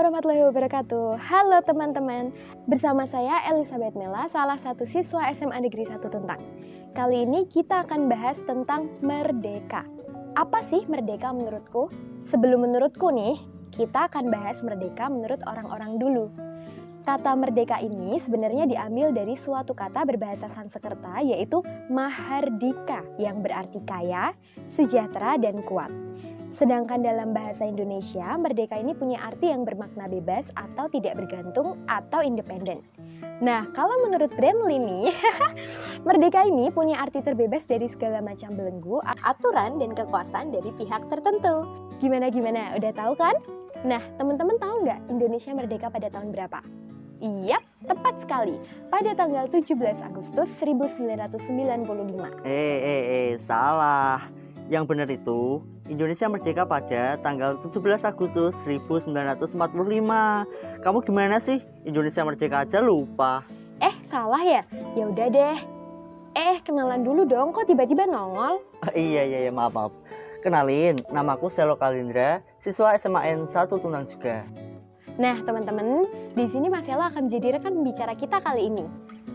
Warahmatullahi wabarakatuh Halo teman-teman Bersama saya Elizabeth Mela Salah satu siswa SMA Negeri 1 Tentang Kali ini kita akan bahas tentang merdeka Apa sih merdeka menurutku? Sebelum menurutku nih Kita akan bahas merdeka menurut orang-orang dulu Kata merdeka ini sebenarnya diambil dari suatu kata berbahasa Sanskerta yaitu mahardika yang berarti kaya, sejahtera, dan kuat. Sedangkan dalam bahasa Indonesia, merdeka ini punya arti yang bermakna bebas atau tidak bergantung atau independen. Nah, kalau menurut Brandly nih, merdeka ini punya arti terbebas dari segala macam belenggu, aturan, dan kekuasaan dari pihak tertentu. Gimana-gimana, udah tahu kan? Nah, teman-teman tahu nggak Indonesia merdeka pada tahun berapa? Iya, tepat sekali. Pada tanggal 17 Agustus 1995. Eh, eh, eh, salah. Yang benar itu, Indonesia merdeka pada tanggal 17 Agustus 1945. Kamu gimana sih? Indonesia merdeka aja lupa. Eh, salah ya? Ya udah deh. Eh, kenalan dulu dong, kok tiba-tiba nongol? Ah, iya, iya, iya, maaf, maaf. Kenalin, namaku Selo Kalindra, siswa SMAN 1 Tunang juga. Nah, teman-teman, di sini Mas Selo akan menjadi rekan pembicara kita kali ini.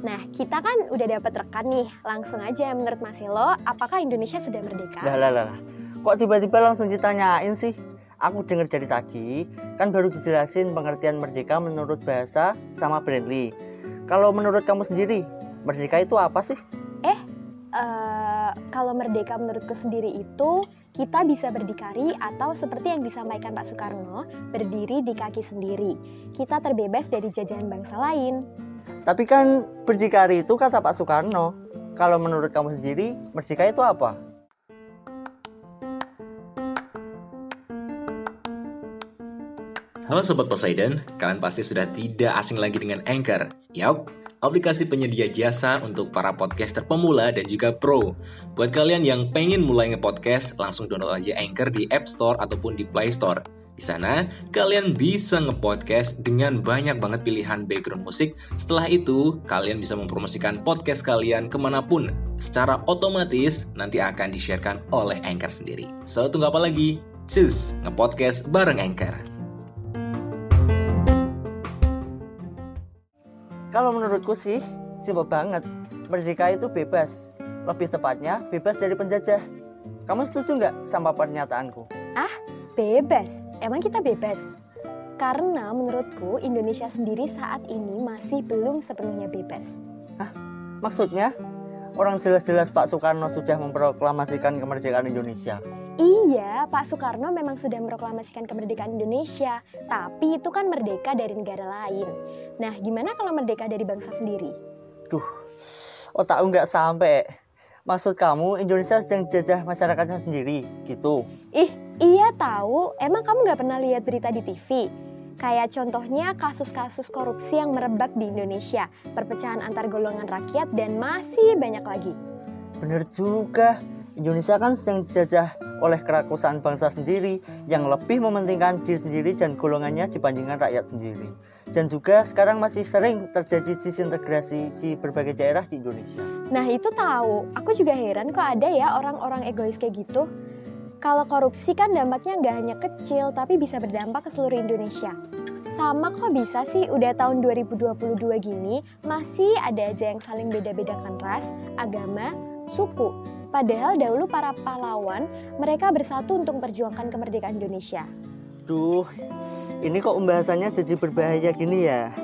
Nah, kita kan udah dapat rekan nih. Langsung aja menurut Mas Selo, apakah Indonesia sudah merdeka? Lah, lah, lah. Kok tiba-tiba langsung ditanyain sih? Aku dengar dari tadi, kan baru dijelasin pengertian merdeka menurut bahasa sama Brandly. Kalau menurut kamu sendiri, merdeka itu apa sih? Eh, uh, kalau merdeka menurutku sendiri itu kita bisa berdikari atau seperti yang disampaikan Pak Soekarno, berdiri di kaki sendiri. Kita terbebas dari jajahan bangsa lain. Tapi kan berdikari itu kata Pak Soekarno. Kalau menurut kamu sendiri, merdeka itu apa? Halo Sobat Poseidon, kalian pasti sudah tidak asing lagi dengan Anchor. Yap, aplikasi penyedia jasa untuk para podcaster pemula dan juga pro. Buat kalian yang pengen mulai nge-podcast, langsung download aja Anchor di App Store ataupun di Play Store. Di sana, kalian bisa nge-podcast dengan banyak banget pilihan background musik. Setelah itu, kalian bisa mempromosikan podcast kalian ke mana pun. Secara otomatis, nanti akan di-sharekan oleh Anchor sendiri. So, tunggu apa lagi? Cus, nge-podcast bareng Anchor. Kalau menurutku sih, simpel banget. Merdeka itu bebas. Lebih tepatnya, bebas dari penjajah. Kamu setuju nggak sama pernyataanku? Ah, bebas? Emang kita bebas? Karena menurutku Indonesia sendiri saat ini masih belum sepenuhnya bebas. Hah? Maksudnya? Orang jelas-jelas Pak Soekarno sudah memproklamasikan kemerdekaan Indonesia. Iya, Pak Soekarno memang sudah memproklamasikan kemerdekaan Indonesia, tapi itu kan merdeka dari negara lain. Nah, gimana kalau merdeka dari bangsa sendiri? Duh, otak nggak sampai. Maksud kamu Indonesia sedang jajah masyarakatnya sendiri, gitu? Ih, iya tahu. Emang kamu nggak pernah lihat berita di TV? Kayak contohnya kasus-kasus korupsi yang merebak di Indonesia, perpecahan antar golongan rakyat, dan masih banyak lagi. Bener juga, Indonesia kan sedang dijajah oleh kerakusan bangsa sendiri yang lebih mementingkan diri sendiri dan golongannya dibandingkan rakyat sendiri. Dan juga sekarang masih sering terjadi disintegrasi di berbagai daerah di Indonesia. Nah itu tahu, aku juga heran kok ada ya orang-orang egois kayak gitu. Kalau korupsi kan dampaknya nggak hanya kecil, tapi bisa berdampak ke seluruh Indonesia. Sama kok bisa sih udah tahun 2022 gini, masih ada aja yang saling beda-bedakan ras, agama, suku, Padahal dahulu para pahlawan mereka bersatu untuk memperjuangkan kemerdekaan Indonesia. Duh, ini kok pembahasannya jadi berbahaya gini ya?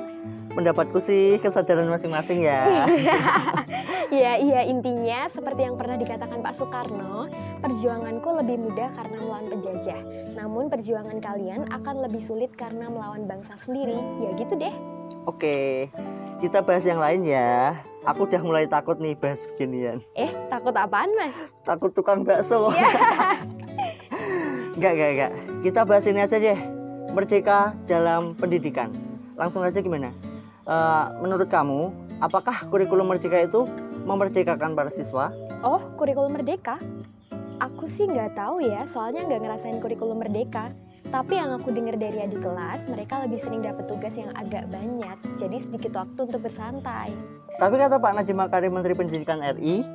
Pendapatku sih kesadaran masing-masing ya. ya, iya intinya seperti yang pernah dikatakan Pak Soekarno, perjuanganku lebih mudah karena melawan penjajah. Namun perjuangan kalian akan lebih sulit karena melawan bangsa sendiri. Ya gitu deh. Oke, kita bahas yang lain ya. Aku udah mulai takut nih bahas beginian. Eh, takut apaan mas? Takut tukang bakso. Yeah. Enggak, enggak, enggak. Kita bahas ini aja deh. Merdeka dalam pendidikan. Langsung aja gimana? Eh, menurut kamu, apakah kurikulum merdeka itu memerdekakan para siswa? Oh, kurikulum merdeka? Aku sih nggak tahu ya, soalnya nggak ngerasain kurikulum merdeka. Tapi yang aku dengar dari adik kelas, mereka lebih sering dapat tugas yang agak banyak, jadi sedikit waktu untuk bersantai. Tapi kata Pak Nadiem Makarim Menteri Pendidikan RI,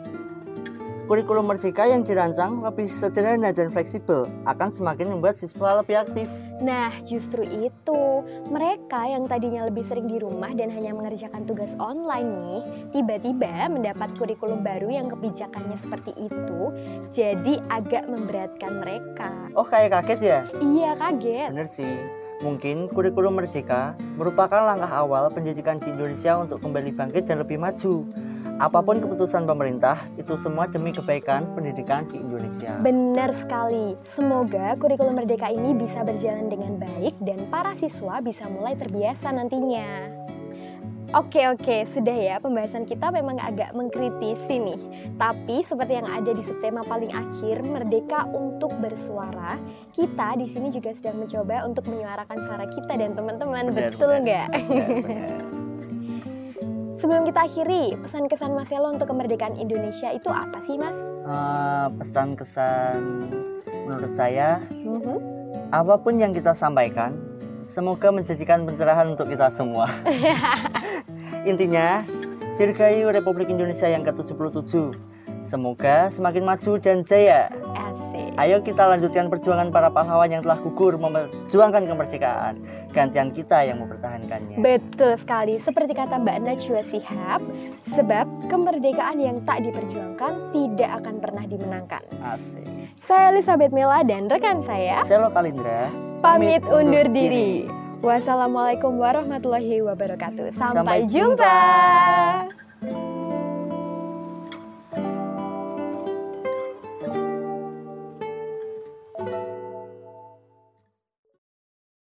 kurikulum merdeka yang dirancang lebih sederhana dan fleksibel akan semakin membuat siswa lebih aktif. Nah, justru itu, mereka yang tadinya lebih sering di rumah dan hanya mengerjakan tugas online nih, tiba-tiba mendapat kurikulum baru yang kebijakannya seperti itu, jadi agak memberatkan mereka. Oh kayak kaget ya? Iya, kaget. Bener sih. Mungkin kurikulum merdeka merupakan langkah awal pendidikan di Indonesia untuk kembali bangkit dan lebih maju. Apa pun keputusan pemerintah, itu semua demi kebaikan pendidikan di Indonesia. Benar sekali. Semoga kurikulum merdeka ini bisa berjalan dengan baik dan para siswa bisa mulai terbiasa nantinya. Oke oke, sudah ya pembahasan kita memang agak mengkritisi nih. Tapi seperti yang ada di subtema paling akhir, merdeka untuk bersuara, kita di sini juga sedang mencoba untuk menyuarakan suara kita dan teman-teman. Betul nggak? Sebelum kita akhiri, pesan-kesan Mas Yelo untuk kemerdekaan Indonesia itu apa sih, Mas? Eh, pesan-kesan menurut saya, Mhm. apa pun yang kita sampaikan, semoga menjadikan pencerahan untuk kita semua. Intinya, Dirgahayu Republik Indonesia yang ke-77. Semoga semakin maju dan jaya. Asik. Ayo kita lanjutkan perjuangan para pahlawan yang telah gugur memperjuangkan kemerdekaan. Gantian kita yang mempertahankannya. Betul sekali, seperti kata Mbak Najwa Shihab, sebab kemerdekaan yang tak diperjuangkan tidak akan pernah dimenangkan. Asik. Saya Elizabeth Mela dan rekan saya Selo Kalindra. Pamit undur diri. Wassalamualaikum warahmatullahi wabarakatuh. Sampai Sampai, jumpa. jumpa.